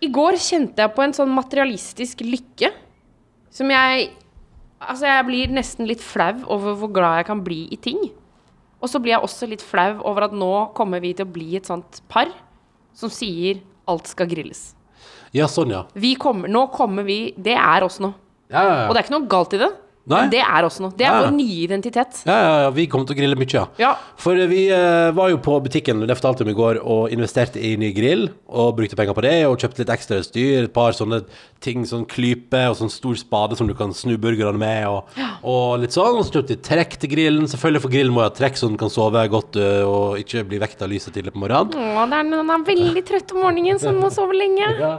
I går kjente jeg på en sånn materialistisk lykke som jeg Altså, jeg blir nesten litt flau over hvor glad jeg kan bli i ting. Og så blir jeg også litt flau over at nå kommer vi til å bli et sånt par som sier alt skal grilles. Ja, sånn, ja. Vi kommer, nå kommer vi Det er oss nå. Ja, ja, Og det er ikke noe galt i det. Nei. Det er oss nå. Det er Ja, ja. vår nye identitet. Ja, ja, ja, vi kommer til å grille mye, ja. Ja. For eh, vi eh, var jo på butikken, det fortalte vi i går, og investerte i ny grill, og brukte penger på det, og kjøpte litt ekstra styr, et par sånne ting, sånn klype, og sånn stor spade som du kan snu burgerne med, og, og litt sånn, og så kjøpte vi trekk til grillen, selvfølgelig for grillen må ha trekk, så den kan sove godt, eh, og ikke bli vekt av lyset tidlig på morgenen. Å, er, den er veldig trøtt om morgenen, så den må sove lenge. Ja.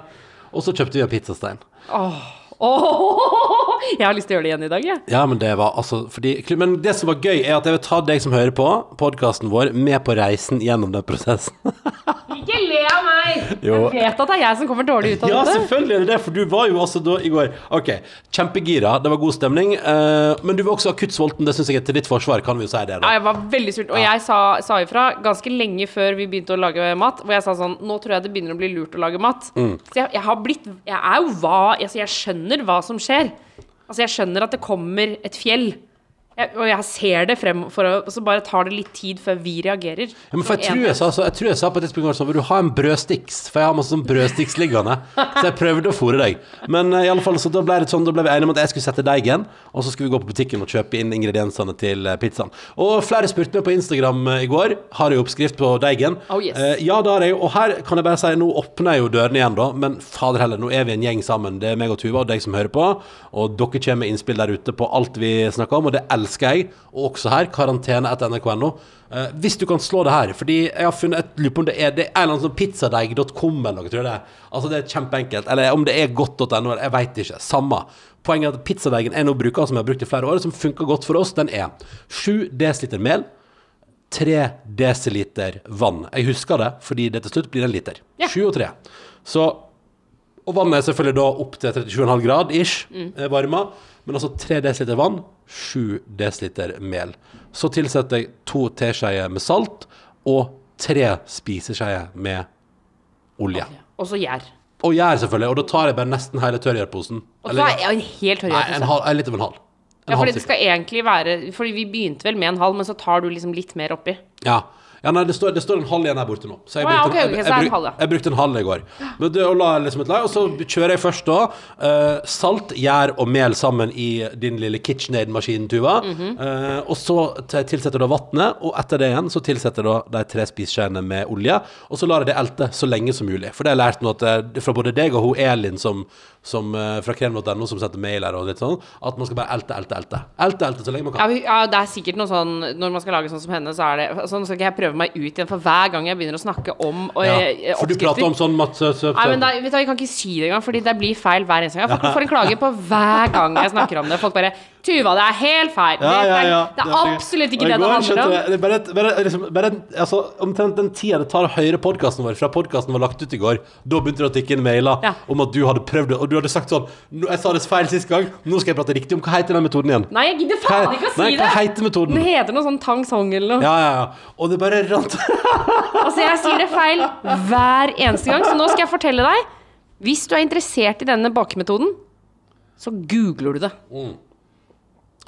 Og så kjøpte vi en pizzastein. Åh, jeg har lyst til å gjøre det igjen i dag, jeg. Ja, men det var altså fordi, Men det som var gøy, er at jeg vil ta deg som hører på podkasten vår, med på reisen gjennom den prosessen. Ikke le av meg! Jo. Jeg vet at det er jeg som kommer dårlig ut av Ja, dette. selvfølgelig er det det, for du var jo altså da i går Ok, kjempegira, det var god stemning, uh, men du var også akutt sulten. Det syns jeg er til ditt forsvar, kan vi jo si det, Ja, jeg var veldig sulten. Og jeg sa, sa ifra ganske lenge før vi begynte å lage mat. Hvor jeg sa sånn Nå tror jeg det begynner å bli lurt å lage mat. Mm. Så jeg, jeg har blitt Jeg er jo hva altså Jeg skjønner hva som skjer. Altså Jeg skjønner at det kommer et fjell. Jeg, og jeg ser det frem, for og så bare tar det litt tid før vi reagerer. Ja, men for jeg, tror jeg, sa, så, jeg tror jeg sa på et tidspunkt sånn Vil du ha en brødstiks? For jeg har masse sånn brødstiks liggende. Så jeg prøvde å fòre deg. Men uh, i alle fall, så da ble det sånn Da ble vi enige om at jeg skulle sette deigen, og så skulle vi gå på butikken og kjøpe inn ingrediensene til eh, pizzaen. Og flere spurte meg på Instagram eh, i går. Har jeg oppskrift på deigen? Oh, yes. Ja, det har jeg. Og her kan jeg bare si Nå åpner jeg jo dørene igjen, da. Men fader heller, nå er vi en gjeng sammen. Det er meg og Tuva og deg som hører på. Og dere kommer med innspill der ute på alt vi snakker om, og det elsker jeg. Og også her, karantene etter nrk.no. Eh, hvis du kan slå det her, fordi jeg har funnet et lurer på om det er, det er en eller annen sånn pizzadeig.com eller noe, tror jeg det er. Altså det er kjempeenkelt. Eller om det er godt.no, jeg veit ikke. Samme. Poenget er at pizzadeigen jeg nå bruker, som jeg har brukt i flere år, som funker godt for oss, den er 7 dl mel. 3 dl vann. Jeg husker det, fordi det til slutt blir en liter. Ja. 7 og 3. Så Og vannet er selvfølgelig da opp til 37,5 grad ish mm. varma. Men altså 3 dl vann, 7 dl mel. Så tilsetter jeg to teskjeer med salt og tre spiseskjeer med olje. Og så gjær. Og gjær, selvfølgelig. Og da tar jeg bare nesten hele tørrgjørposen. Og så er jeg en Nei, halv, eh, litt over en halv. En Ja, for det skal egentlig være Fordi vi begynte vel med en halv, men så tar du liksom litt mer oppi. Ja. Ja nei, det står, det står en halv igjen her borte nå. Så jeg ja, brukte, ok, ok, jeg, jeg, en bruk- brukte en halv i går. Men det, og, la liksom et lag, og så kjører jeg først da uh, salt, gjær og mel sammen i din lille KitchenAid-maskin, Tuva. Mm -hmm. uh, og så tilsetter du vannet, og etter det igjen så tilsetter du de tre spiseskjeene med olje. Og så lar jeg det elte så lenge som mulig. For det har jeg lært nå at, eh, fra både deg og hun Elin som, som, eh, fra krem.no som setter mail her og litt sånn, at man skal bare elte, elte, elte. Elte, elte så lenge man kan. ja, det er sikkert noe sånn Når man skal lage sånn som henne, så er det Sånn skal ikke jeg prøve meg ut igjen, for hver gang jeg begynner å snakke om og, eh, Ja, for du prater om sånn mat... sø- sø- Nei, men da, vet du, Jeg kan ikke si det engang, Fordi det blir feil hver eneste gang. Får, får en klage på hver gang jeg snakker om det. Folk bare 'Tuva, det er helt feil'. Ja, det, ja, er- ja. det er absolutt ikke det det handler om. Det bare, bare, liksom, bare altså, omtrent den tida det tar å høre podkasten vår fra podkasten var lagt ut i går, da begynte det å tikke inn mailer om at du hadde prøvd det, og du hadde sagt sånn Jeg sa det feil sist gang, nå skal jeg prate riktig om Hva heter den metoden igjen? Nei, jeg gidder faen ikke å si nei, hva det! heter metoden? Den heter noe sånn Tang Song eller noe. Ja, ja, ja. Og det bare rant Altså, jeg sier det feil hver eneste gang, så nå skal jeg fortelle deg. Hvis du er interessert i denne bakemetoden, så googler du det.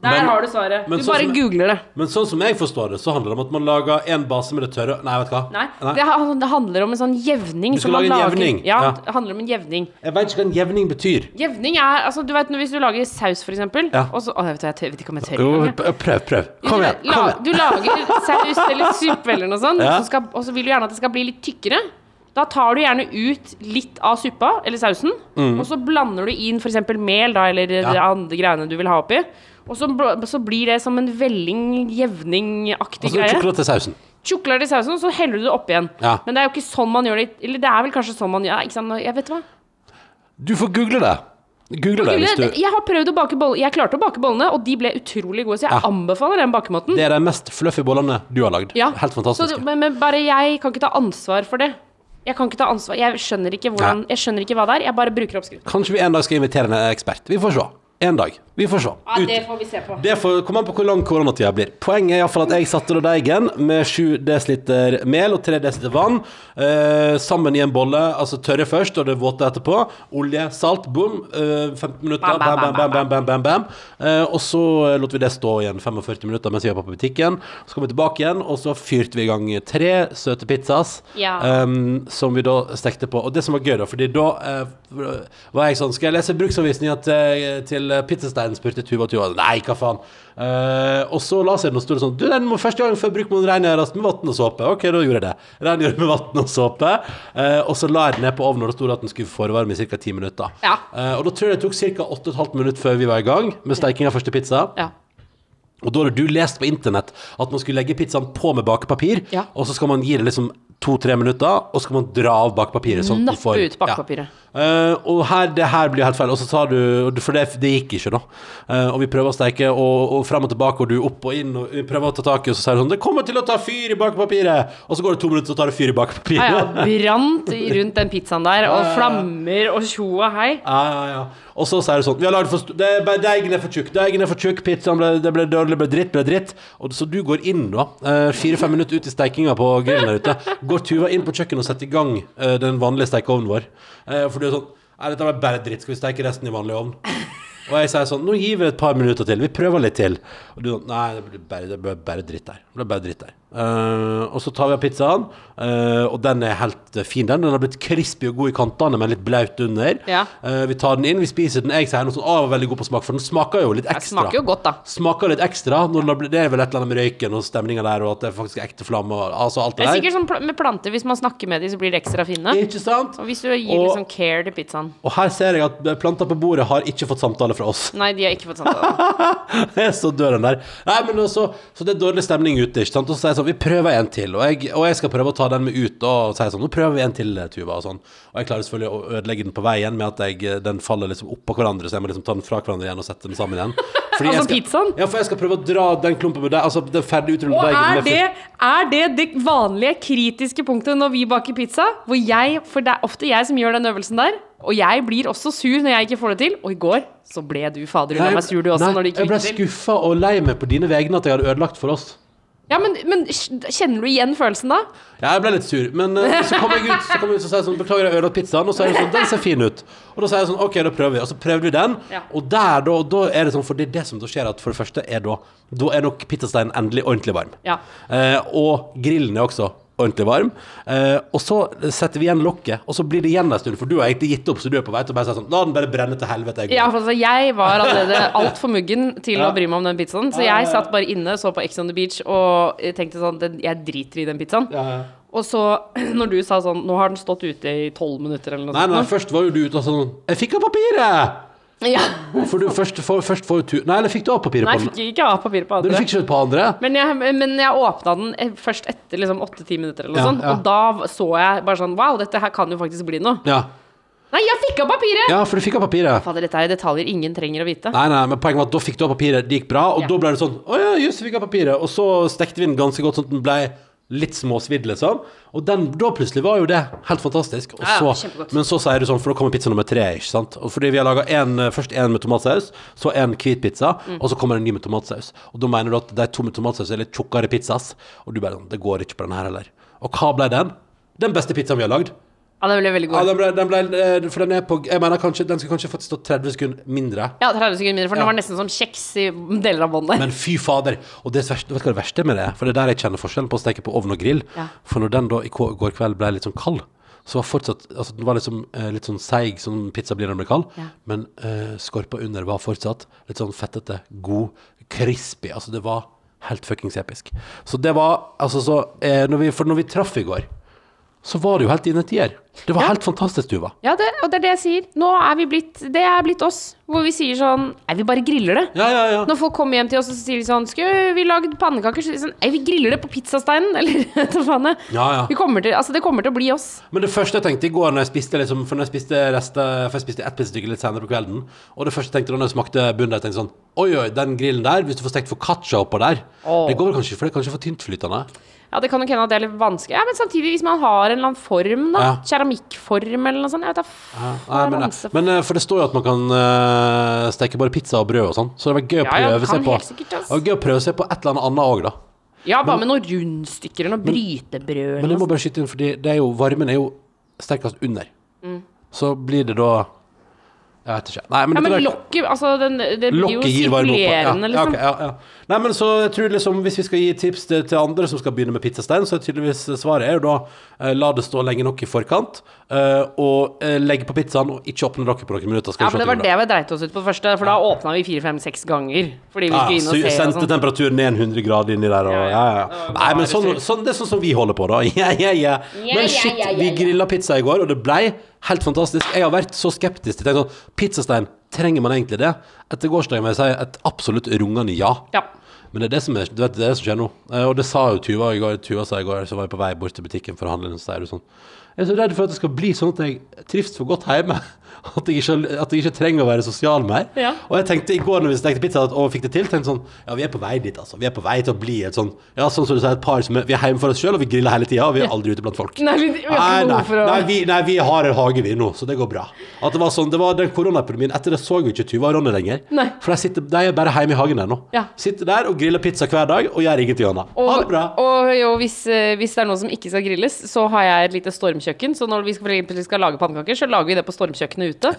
Der Men- har du svaret. Du sånn bare som- googler det. Men sånn som jeg forstår det, så handler det om at man lager en base med det tørre Nei, vet du hva? Nei, Det, det handler om en sånn jevning. Du skal som man lage en lager- jevning, Ja, ja. det handler om en jevning. Jeg vet ikke hva en jevning betyr. Jevning er altså, du vet, Hvis du lager saus, for eksempel Ja. og så, å, jeg, vet, jeg, vet ikke om jeg tør Jo, prøv, prøv. Kom igjen. La, du lager saus eller suppe eller noe sånt, Ja. så skal, og så vil du gjerne at det skal bli litt tykkere. Da tar du gjerne ut litt av suppa, eller sausen, og så blander du inn f.eks. mel, da, eller ja. de andre greiene du vil ha oppi. Og så, så blir det som en velling, jevningaktig Altså, greie. det i sausen, så heller du det opp igjen. Ja. Men det er jo ikke sånn man gjør det Eller det er vel kanskje sånn man gjør sant? Jeg vet hva. Du får google det. Google det hvis du Jeg har prøvd å bake boller Jeg klarte å bake bollene, og de ble utrolig gode, så jeg Ja. anbefaler den bakemåten. Det er de mest fluffy bollene du har lagd. Ja. Helt fantastiske. det- men, men bare jeg kan ikke ta ansvar for det. Jeg kan ikke ta ansvar Jeg skjønner ikke hvordan Jeg skjønner ikke hva det er. Jeg bare bruker oppskriften. Kanskje vi en dag skal invitere en ekspert. Vi får se. Én dag. Vi får se. Ja, det får vi se på. det får komme an på hvor lang koronatida blir. Poenget er iallfall at jeg satte da deigen med 7 dl mel og 3 dl vann eh, sammen i en bolle. Altså tørre først og det våte etterpå. Olje, salt, bom. Eh, 15 minutter. Bam, Bam, bam, bam, bam, bam, bam. Eh, og så lot vi det stå igjen 45 minutter mens vi var på butikken. Så kom vi tilbake igjen, og så fyrte vi i gang tre søte pizzas. Ja. Um, som vi da stekte på. Og det som var gøy, da, fordi da eh, var jeg sånn Skal jeg lese bruksanvisninga til, til pizzasteinen? spurte Tuva Tuva. Nei, hva faen. Uh, og så la seg den og sto sånn Du, den må første gang før bruk må den rengjøres med vann og såpe. Ok, da gjorde jeg det. Rengjøre med vann og såpe. Uh, og så la jeg den ned på ovnen, og det sto det at den skulle forvarme i ca. ti minutter. Ja. Uh, og da tror jeg det tok ca. 8 15 minutter før vi var i gang med steiking av første pizza. Ja. Og da hadde du lest på internett at man skulle legge pizzaen på med bakepapir, Ja. og så skal man gi det liksom to-tre minutter, og så skal man dra av bakpapiret. Sånn Nappe ut bakpapiret. Ja. Uh, og her, det her blir helt feil. Og så sa du For det, det gikk ikke, da. Uh, og vi prøver å steike, og, og frem og tilbake, og du opp og inn, og vi prøver å ta tak i, og så sier du sånn 'Det kommer til å ta fyr i bakpapiret!' Og så går det to minutter, så tar det fyr i bakpapiret. Ja, ja, brant rundt den pizzaen der, og flammer og tjo og hei. Ja, ja, ja. Og så sier du sånn Vi har lagd for stor Deigen er for tjukk. Deigen er for tjukk. Pizzaen ble, det ble dårlig, ble dritt, ble dritt. Og så du går inn, da, eh, fire-fem minutter ut i steikinga på grillen der ute, går Tuva inn på kjøkkenet og setter i gang eh, den vanlige stekeovnen vår. Eh, for du er sånn Nei, dette var bare dritt. Skal vi steike resten i vanlig ovn? Og jeg sier sånn Nå gir vi det et par minutter til. Vi prøver litt til. Og du sånn Nei, det ble bare, det ble bare dritt der. Det ble bare dritt der. Eh, og så tar vi av pizzaen, uh, og den er helt eh, fin. Den Den har blitt crispy og god i kantene, men litt blaut under. Ja. Uh, vi tar den inn, vi spiser den. Jeg sier noe sånn Å, veldig god på smak, for den smaker jo litt Det ekstra. smaker jo godt, da. Smaker litt ekstra. Når det er vel et eller annet med røyken og stemninga der, og at det er faktisk ekte flamme og altså alt Det det er sikkert sånn pl- med planter, hvis man snakker med dem, så blir de ekstra fine. Ikke sant? Og hvis du gir Og- sånn care til pizzaen. Og her ser jeg at planter på bordet har ikke fått samtale fra oss. Nei, de har ikke fått samtale. så dør den der. Nei, men også, så det er dårlig stemning ute, ikke sant. Og så er jeg sånn, vi prøver en til. Og jeg, og jeg skal prøve å ta den med ut og si sånn, nå prøver vi en til, Tuva, og sånn. Og jeg klarer selvfølgelig å ødelegge den på veien med at jeg, den faller liksom oppå hverandre, så jeg må liksom ta den fra hverandre igjen og sette den sammen igjen. Fordi Altså skal- pizzaen? Ja, for jeg skal prøve å dra den klumpen med deg, altså den ferdig utrullede Og deigen er det, er det det vanlige kritiske punktet når vi baker pizza? Hvor jeg, For det er ofte jeg som gjør den øvelsen der. Og jeg blir også sur når jeg ikke får det til. Og i går så ble du fader unna meg sur, du også, Nei, når det ikke jeg ble skuffa og lei meg på dine vegne at jeg hadde ødelagt for oss. Ja, men, men kjenner du igjen følelsen da? Ja, jeg ble litt sur, men uh, så kom jeg ut Så kom jeg ut og sa sånn, beklager, jeg har ødelagt pizzaen. Og så er det sånn, den ser fin ut. Og da sier jeg sånn, ok, da prøver vi. Og så prøvde vi den. Ja. Og der, da, da er det sånn, for det er det som da skjer, at for det første er da Da er nok pizzasteinen endelig ordentlig varm. Ja. Uh, og grillen er også ordentlig varm. Eh, og så setter vi igjen lokket, og så blir det igjen en stund, for du har egentlig gitt opp, så du er på vei til å bare si sånn La den bare brenne til helvete. Jeg. Ja, for altså, jeg var allerede altfor muggen til Ja. å bry meg om den pizzaen. Så jeg satt bare inne, så på Ex on the Beach og tenkte sånn Jeg driter i den pizzaen. Ja, ja. Og så, når du sa sånn Nå har den stått ute i tolv minutter, eller noe Nei, nei, sånt. først var jo du ute og sånn Jeg fikk av papiret! Ja. For du først får, først får du. Nei, eller fikk du av papiret Nei, på jeg den? fikk ikke ha papir på Men du fikk ikke på andre? Men jeg, men jeg åpna den eh, først etter liksom åtte-ti minutter, eller noe Ja, sånt. ja. Og da så jeg bare sånn Wow, dette her kan jo faktisk bli noe. Ja. Nei, jeg fikk av papiret! ja, for du fikk av papiret. Fader, dette er detaljer ingen trenger å vite. Nei, nei, men poenget var at da fikk du av papiret, det gikk bra, og Ja. da ble det sånn Å ja, jøss, jeg fikk av papiret. Og så stekte vi den ganske godt sånn at den ble litt småsvidd, liksom. Og den, da plutselig var jo det helt fantastisk. Og så, ja, men så sier du sånn, for da kommer pizza nummer tre, ikke sant. Og fordi vi har laga først en med tomatsaus, så en hvit pizza, Mm. og så kommer en ny med tomatsaus. Og da mener du at de to med tomatsaus er litt tjukkere pizzas, og du bare sånn Det går ikke på den her heller. Og hva ble den? Den beste pizzaen vi har lagd. Ja, den ble veldig Ja, god. den ble, den ble, eh, for den er på Jeg mener kanskje Den skulle kanskje fått stå 30 sekunder mindre. Ja, 30 sekunder mindre, for Ja. den var nesten som kjeks i deler av båndet. Men fy fader. Og det verste, vet du hva det verste med det er? For det er der jeg kjenner forskjellen på å steke på ovn og grill. Ja. For når den da i går kveld ble litt sånn kald, så var fortsatt Altså den var liksom litt sånn seig, som pizza blir når den blir kald. Ja. Men eh, skorpa under var fortsatt litt sånn fettete, god, crispy. Altså det var helt fuckings episk. Så det var Altså så eh, når vi, For når vi traff i går, så var det jo helt dine tider. Det var Ja. helt fantastisk, Tuva. Ja, det, og det er det jeg sier. Nå er vi blitt Det er blitt oss. Hvor vi sier sånn Nei, vi bare griller det. Ja, ja, ja. Når folk kommer hjem til oss og sier de sånn Skulle vi lagd pannekaker? Så sånn Nei, vi griller det på pizzasteinen. Eller hva faen. Ja, ja. Vi kommer til Altså, det kommer til å bli oss. Men det første jeg tenkte i går når jeg spiste liksom, For når jeg spiste rester For jeg spiste ett pizzastykke litt senere på kvelden Og det første jeg tenkte da jeg smakte bunnen Jeg tenkte sånn Oi, oi, den grillen der Hvis du får stekt foccaccia oppå der oh. Det går vel kanskje For det er kanskje for tyntflytende Ja, det kan nok hende at det er litt vanskelig. Ja, Men samtidig, hvis man har en eller annen form, da. Ja. keramikkform eller noe sånt. Jeg vet da Nei, men, ramse- men eh, for det står jo at man kan uh, steke bare pizza og brød og sånn, så det var gøy å Ja, ja, prøve seg på sikkert, gøy å prøve seg på et eller annet òg, da. Ja, bare med noen rundstykker eller noe brytebrød Men jeg må bare skyte inn, jo, varmen er jo sterkest under. Mm. Så blir det da Jeg vet ikke. Nei, men, Ja, men lokket, altså den, det blir jo sirkulerende, ja, liksom. ja, ja. Nei, men så jeg tror liksom Hvis vi skal gi tips til, til andre som skal begynne med pizzastein, så er tydeligvis svaret er jo da eh, la det stå lenge nok i forkant, eh, og eh, legge på pizzaen og ikke åpne lokket på noen minutter. Ja, men det var det vi dreit oss ut på første, for da åpna vi fire, fem, seks ganger. Fordi vi Ja, skulle inn så se Så sendte temperaturen ned 100 grader inni der. Og, ja, Ja, Nei, men sånn, sånn, det er sånn som vi holder på, da. Ja, ja, ja. Ja, Men shit, vi grilla pizza i går, og det blei helt fantastisk. Jeg har vært så skeptisk til sånn, Pizzastein, trenger man egentlig det? Etter gårsdagen vil jeg si et absolutt rungende ja. Ja. Men det er det som, er, du vet, det er det som skjer nå. Eh, Og det sa jo Tuva i går. Tuva sa i går, så var jeg på vei bort til butikken for å handle, så sier du sånn Jeg er så redd for at det skal bli sånn at jeg trives for godt hjemme. At jeg ikke, at jeg ikke trenger å være sosial mer. Ja. Og jeg tenkte i går når vi stekte pizza og fikk det til, tenkte sånn Ja, vi er på vei dit, altså. Vi er på vei til å bli et sånn Ja, sånn som du sier, et par som er Vi er hjemme for oss sjøl, og vi griller hele tida, og vi er aldri ute blant folk. Nei, vi, vi Nei, nei, å nei, vi, nei, vi har en hage vi nå, så det går bra. At det var sånn, det var den koronaepidemien Etter det så vi ikke Tuva og Ronny lenger. Nei. For de, sitter, de er bare hjemme i hagen der nå. Ja. Sitter der og griller pizza hver dag og gjør ingenting annet. ha det bra. og og hvis, eh, hvis det er noe som ikke skal grilles, så har jeg et lite stormkjøkken. Så når vi skal, skal lage pannekaker, så lager vi det på stormkjøkkenet ute.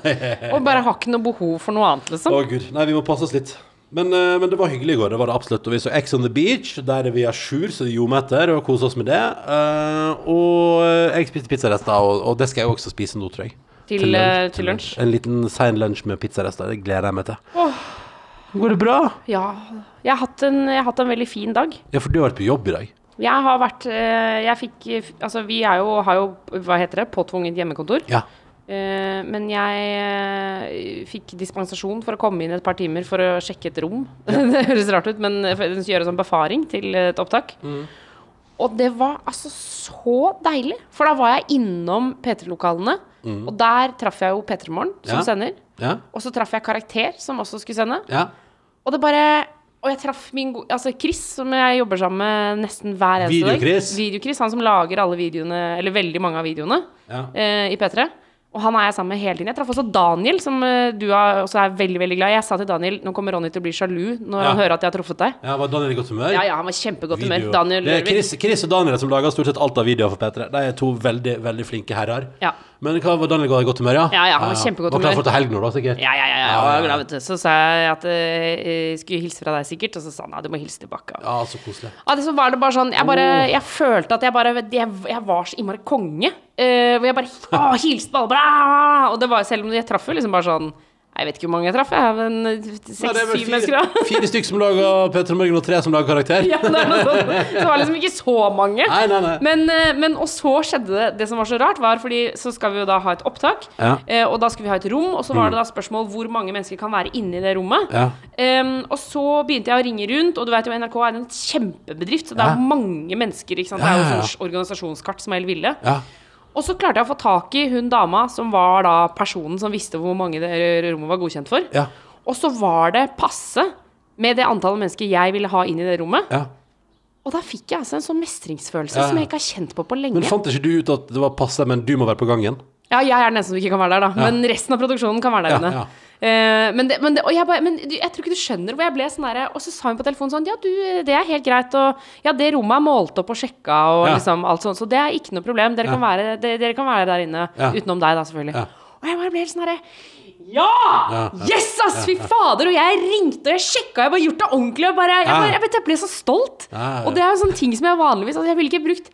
Og bare har ikke noe behov for noe annet, Å liksom. gud, nei, vi må passe oss litt. Men, eh, men det var hyggelig i går, det var det absolutt. Og vi så X on the Beach, der er vi à jour, så det ljomer etter, og koser oss med det. Eh, og eh, jeg spiste pizzarester, og, og det skal jeg også spise nå, tror jeg. Til, eh, til lunsj. En liten sein lunsj med pizzarester, det gleder jeg meg til. Går det bra? Ja. Jeg har, hatt en, jeg har hatt en veldig fin dag. Ja, for du har vært på jobb i dag. Jeg har vært eh, Jeg fikk Altså, vi er jo, har jo, hva heter det, påtvunget hjemmekontor. Ja. Eh, men jeg eh, fikk dispensasjon for å komme inn et par timer for å sjekke et rom. det høres rart ut, men for- å gjøre sånn befaring til et opptak. Og det var altså så deilig. For da var jeg innom P3-lokalene, og der traff jeg jo P3 Morgen, som Ja. sender. Ja. Og så traff jeg Karakter, som også skulle sende. Ja. Og det bare Og jeg traff min gode Altså Chris, som jeg jobber sammen med nesten hver eneste dag. Video-Chris. Video-Chris, Han som lager alle videoene, eller veldig mange av videoene Ja. eh, i P3. Og han er jeg sammen med hele tiden. Jeg traff også Daniel, som eh, du er, også er veldig veldig glad i. Jeg sa til Daniel nå kommer Ronny til å bli sjalu når Ja. han hører at jeg har truffet deg. ja, var Daniel i godt humør? Ja, ja, han var kjempegodt humør. Daniel det er Chris, Chris og Daniel som lager stort sett alt av videoer for P3. De er to veldig veldig flinke herrer. Ja. Men hva var Daniel i godt humør, ja? Ja, ja, han var kjempegodt humør. Var klar for å ta helg nå, da, sikkert? Ja, ja, ja, ja, Ja, ja, glad. Så sa jeg at eh, jeg skulle hilse fra deg, sikkert. Og så sa han ja, du må hilse tilbake. Ja, så koselig. Ja, det så var det bare sånn Jeg, bare, jeg følte at jeg bare Jeg, jeg var så innmari konge. eh, hvor jeg bare å, hilste på alle. Bare, «Ah!» og det var selv om jeg traff jo liksom bare sånn Jeg vet ikke hvor mange jeg traff. Jeg, men vel seks-syv mennesker. da. fire stykker som lager Petter Morgen, og tre som lager karakter. Ja, det. Det var liksom ikke så mange. Nei, nei, nei. Men, eh, men og så skjedde det Det som var så rart, var fordi så skal vi jo da ha et opptak. Ja. eh, og da skulle vi ha et rom, og så var det da spørsmål hvor mange mennesker kan være inne i det rommet. Ja. Um, og så begynte jeg å ringe rundt, og du vet jo NRK er en kjempebedrift, så det er Ja. mange mennesker. Ikke sant? Det er jo sånn organisasjonskart som er helt ville. Ja. Og så klarte jeg å få tak i hun dama som var da personen som visste hvor mange det rommet var godkjent for. Ja. Og så var det passe med det antallet mennesker jeg ville ha inn i det rommet. ja. Og da fikk jeg altså en sånn mestringsfølelse Ja. som jeg ikke har kjent på på lenge. Men fant ikke du ut at det var passe, men du må være på gangen? Ja, jeg er den eneste som ikke kan være der, da. Ja. Men resten av produksjonen kan være der inne. ja. Uh, men, det, men, det, jeg bare, men jeg tror ikke du skjønner hvor jeg ble sånn derre Og så sa hun på telefonen sånn Ja, du, det er helt greit, og ja, det rommet er målt opp og sjekka, og liksom alt sånt, så det er ikke noe problem. Dere, kan, være, de, dere kan være der inne. Utenom deg, da, selvfølgelig. Og jeg bare ble helt sånn herre ja! Yes, ass! Fy fader! Og jeg ringte, og jeg sjekka, jeg bare gjort det ordentlig. Og bare, jeg, bare, jeg, ble så stolt. Og det er jo sånne ting som jeg vanligvis altså, Jeg ville ikke brukt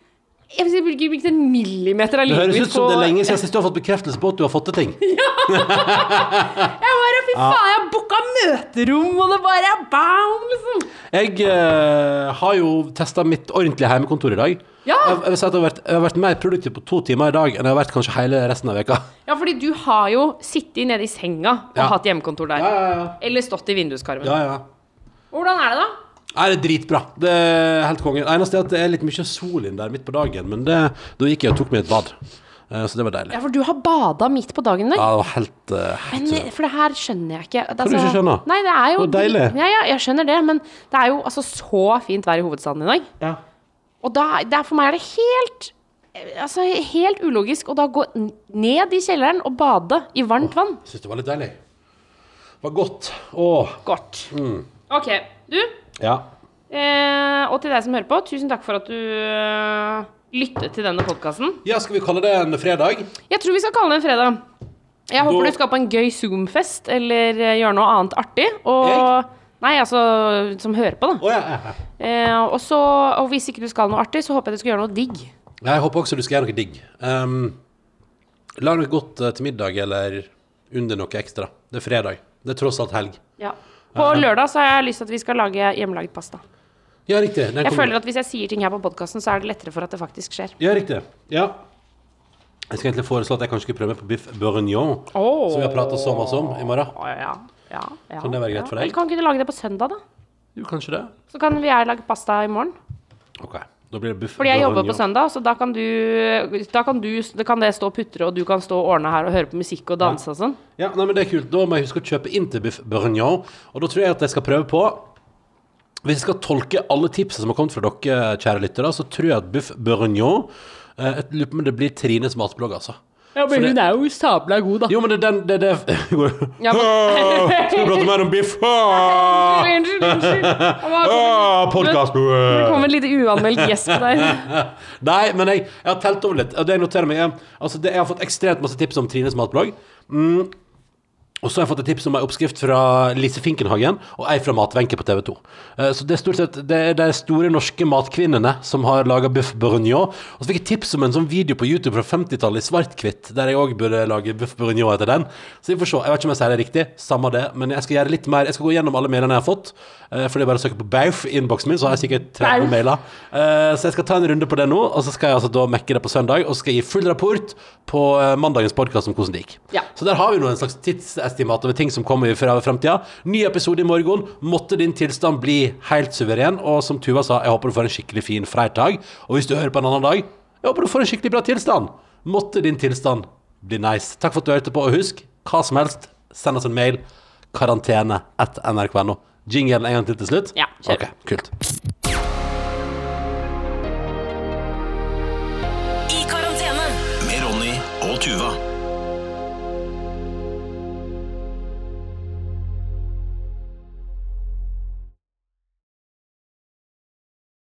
jeg ville ikke brukt en millimeter av Det livet høres mitt ut som på det er lenge siden sist du har fått bekreftelse på at du har fått til ting. ja! Jeg bare, fy faen, jeg har booka møterom, og det bare bam, liksom. Jeg eh, har jo testa mitt ordentlige hjemmekontor i dag. Ja. Jeg, jeg, vil si at jeg, har vært, jeg har vært mer produktiv på to timer i dag enn jeg har vært kanskje hele resten av veka. Ja, fordi du har jo sittet nede i senga og Ja. hatt hjemmekontor der. Ja, ja, ja. Eller stått i vinduskarmen. ja, ja. Hvordan er det, da? Nei, det er dritbra. Det er helt konge. Eneste er at det er litt mye sol inn der midt på dagen, men det, da gikk jeg og tok meg et bad. Eh, Så det var deilig. Ja, for du har bada midt på dagen i dag. Ja, det var helt, eh, helt Men, for det her skjønner jeg ikke. Det, du ikke skjønne? Nei, det er jo Det deilig. Ja, ja, jeg skjønner det, men det er jo altså så fint vær i hovedstaden i dag. ja. Og da, er, for meg er det helt altså, helt ulogisk å da gå ned i kjelleren og bade i varmt vann. Syns det var litt deilig. Det var godt. Åh. Godt. Mm. Ok, du. Ja. Eh, og til deg som hører på, tusen takk for at du eh, lyttet til denne podkasten. ja, skal vi kalle det en fredag? Jeg tror vi skal kalle det en fredag. Jeg håper Da- du skal på en gøy Zoom-fest eller eh, gjøre noe annet artig. Og Jeg? Nei, altså som hører på, da. Oh, ja. Eh, og, så, og hvis ikke du skal noe artig, så håper jeg du skal gjøre noe digg. Jeg håper også du skal gjøre noe digg. Um, Lag noe godt eh, til middag, eller under noe ekstra. Det er fredag. Det er tross alt helg. Ja. På lørdag så har jeg lyst til at vi skal lage hjemmelaget pasta. Ja, riktig. Den Jeg kommer- føler at hvis jeg sier ting her på podkasten, så er det lettere for at det faktisk skjer. Ja, riktig. Ja. Jeg skal egentlig foreslå at jeg kanskje skulle prøve meg på biff bourignon, Oh. som vi har pratet så masse om i morgen. Ja, ja, ja, Kan det være greit for deg? Eller kan ikke du lage det på søndag, da? Jo, kanskje det. Så kan vi lage pasta i morgen. Ok, Fordi jeg jobber på søndag, så da kan du Da kan, du, kan det stå og putre, og du kan stå og ordne her og høre på musikk og danse og sånn. Ja, nei, men det er kult. Da må jeg huske å kjøpe inn til biff Bourgnon, Og da tror jeg at jeg skal prøve på Hvis jeg skal tolke alle tipsene som har kommet fra dere, kjære lyttere, så tror jeg at biff Bourgnon eh, Jeg lurer på om det blir Trines matblogg, altså. Ja, men hun er jo sabla god, da. Jo, men det er den det, det. Ja, men- Skal vi prate mer om biff? Unnskyld, unnskyld. Podkast. Podcast Det kom et lite uanmeldt gjesp der. Nei, men jeg, jeg har telt over litt. Det jeg noterer meg er Altså, det, jeg har fått ekstremt masse tips om Trines matblogg. Mm. Og så har jeg fått et tips om ei oppskrift fra Lise Finkenhagen og ei fra Matvenke på TV 2. Eh, Så det er stort sett det er de store norske matkvinnene som har laga biff bourguignon. Og så fikk jeg tips om en sånn video på YouTube fra 50-tallet i svart-hvitt, der jeg òg burde lage biff bourguignon etter den. Så vi får se. Jeg vet ikke om jeg sier det riktig, samme det, men jeg skal gjøre litt mer. Jeg skal gå gjennom alle mailene jeg har fått, eh, for det er bare å søke på Bauf i innboksen min, så har jeg sikkert 30 mailer. Eh, Så jeg skal ta en runde på det nå, og så skal jeg altså da mekke det på søndag, og så skal jeg gi full rapport på mandagens podkast om hvordan det gikk. Ja. Så der har vi nå en slags tidsestimat over ting som kommer fra framtida. Ny episode i morgen. Måtte din tilstand bli helt suveren. Og som Tuva sa, jeg håper du får en skikkelig fin fredag. Og hvis du hører på en annen dag, jeg håper du får en skikkelig bra tilstand. Måtte din tilstand bli nice. Takk for at du hørte på, og husk, hva som helst, send oss en mail. Karantene etter nrk.no. Jinglen en gang til til slutt? Ja, kjør. Ok, kult. I karantene. Med Ronny og Tuva.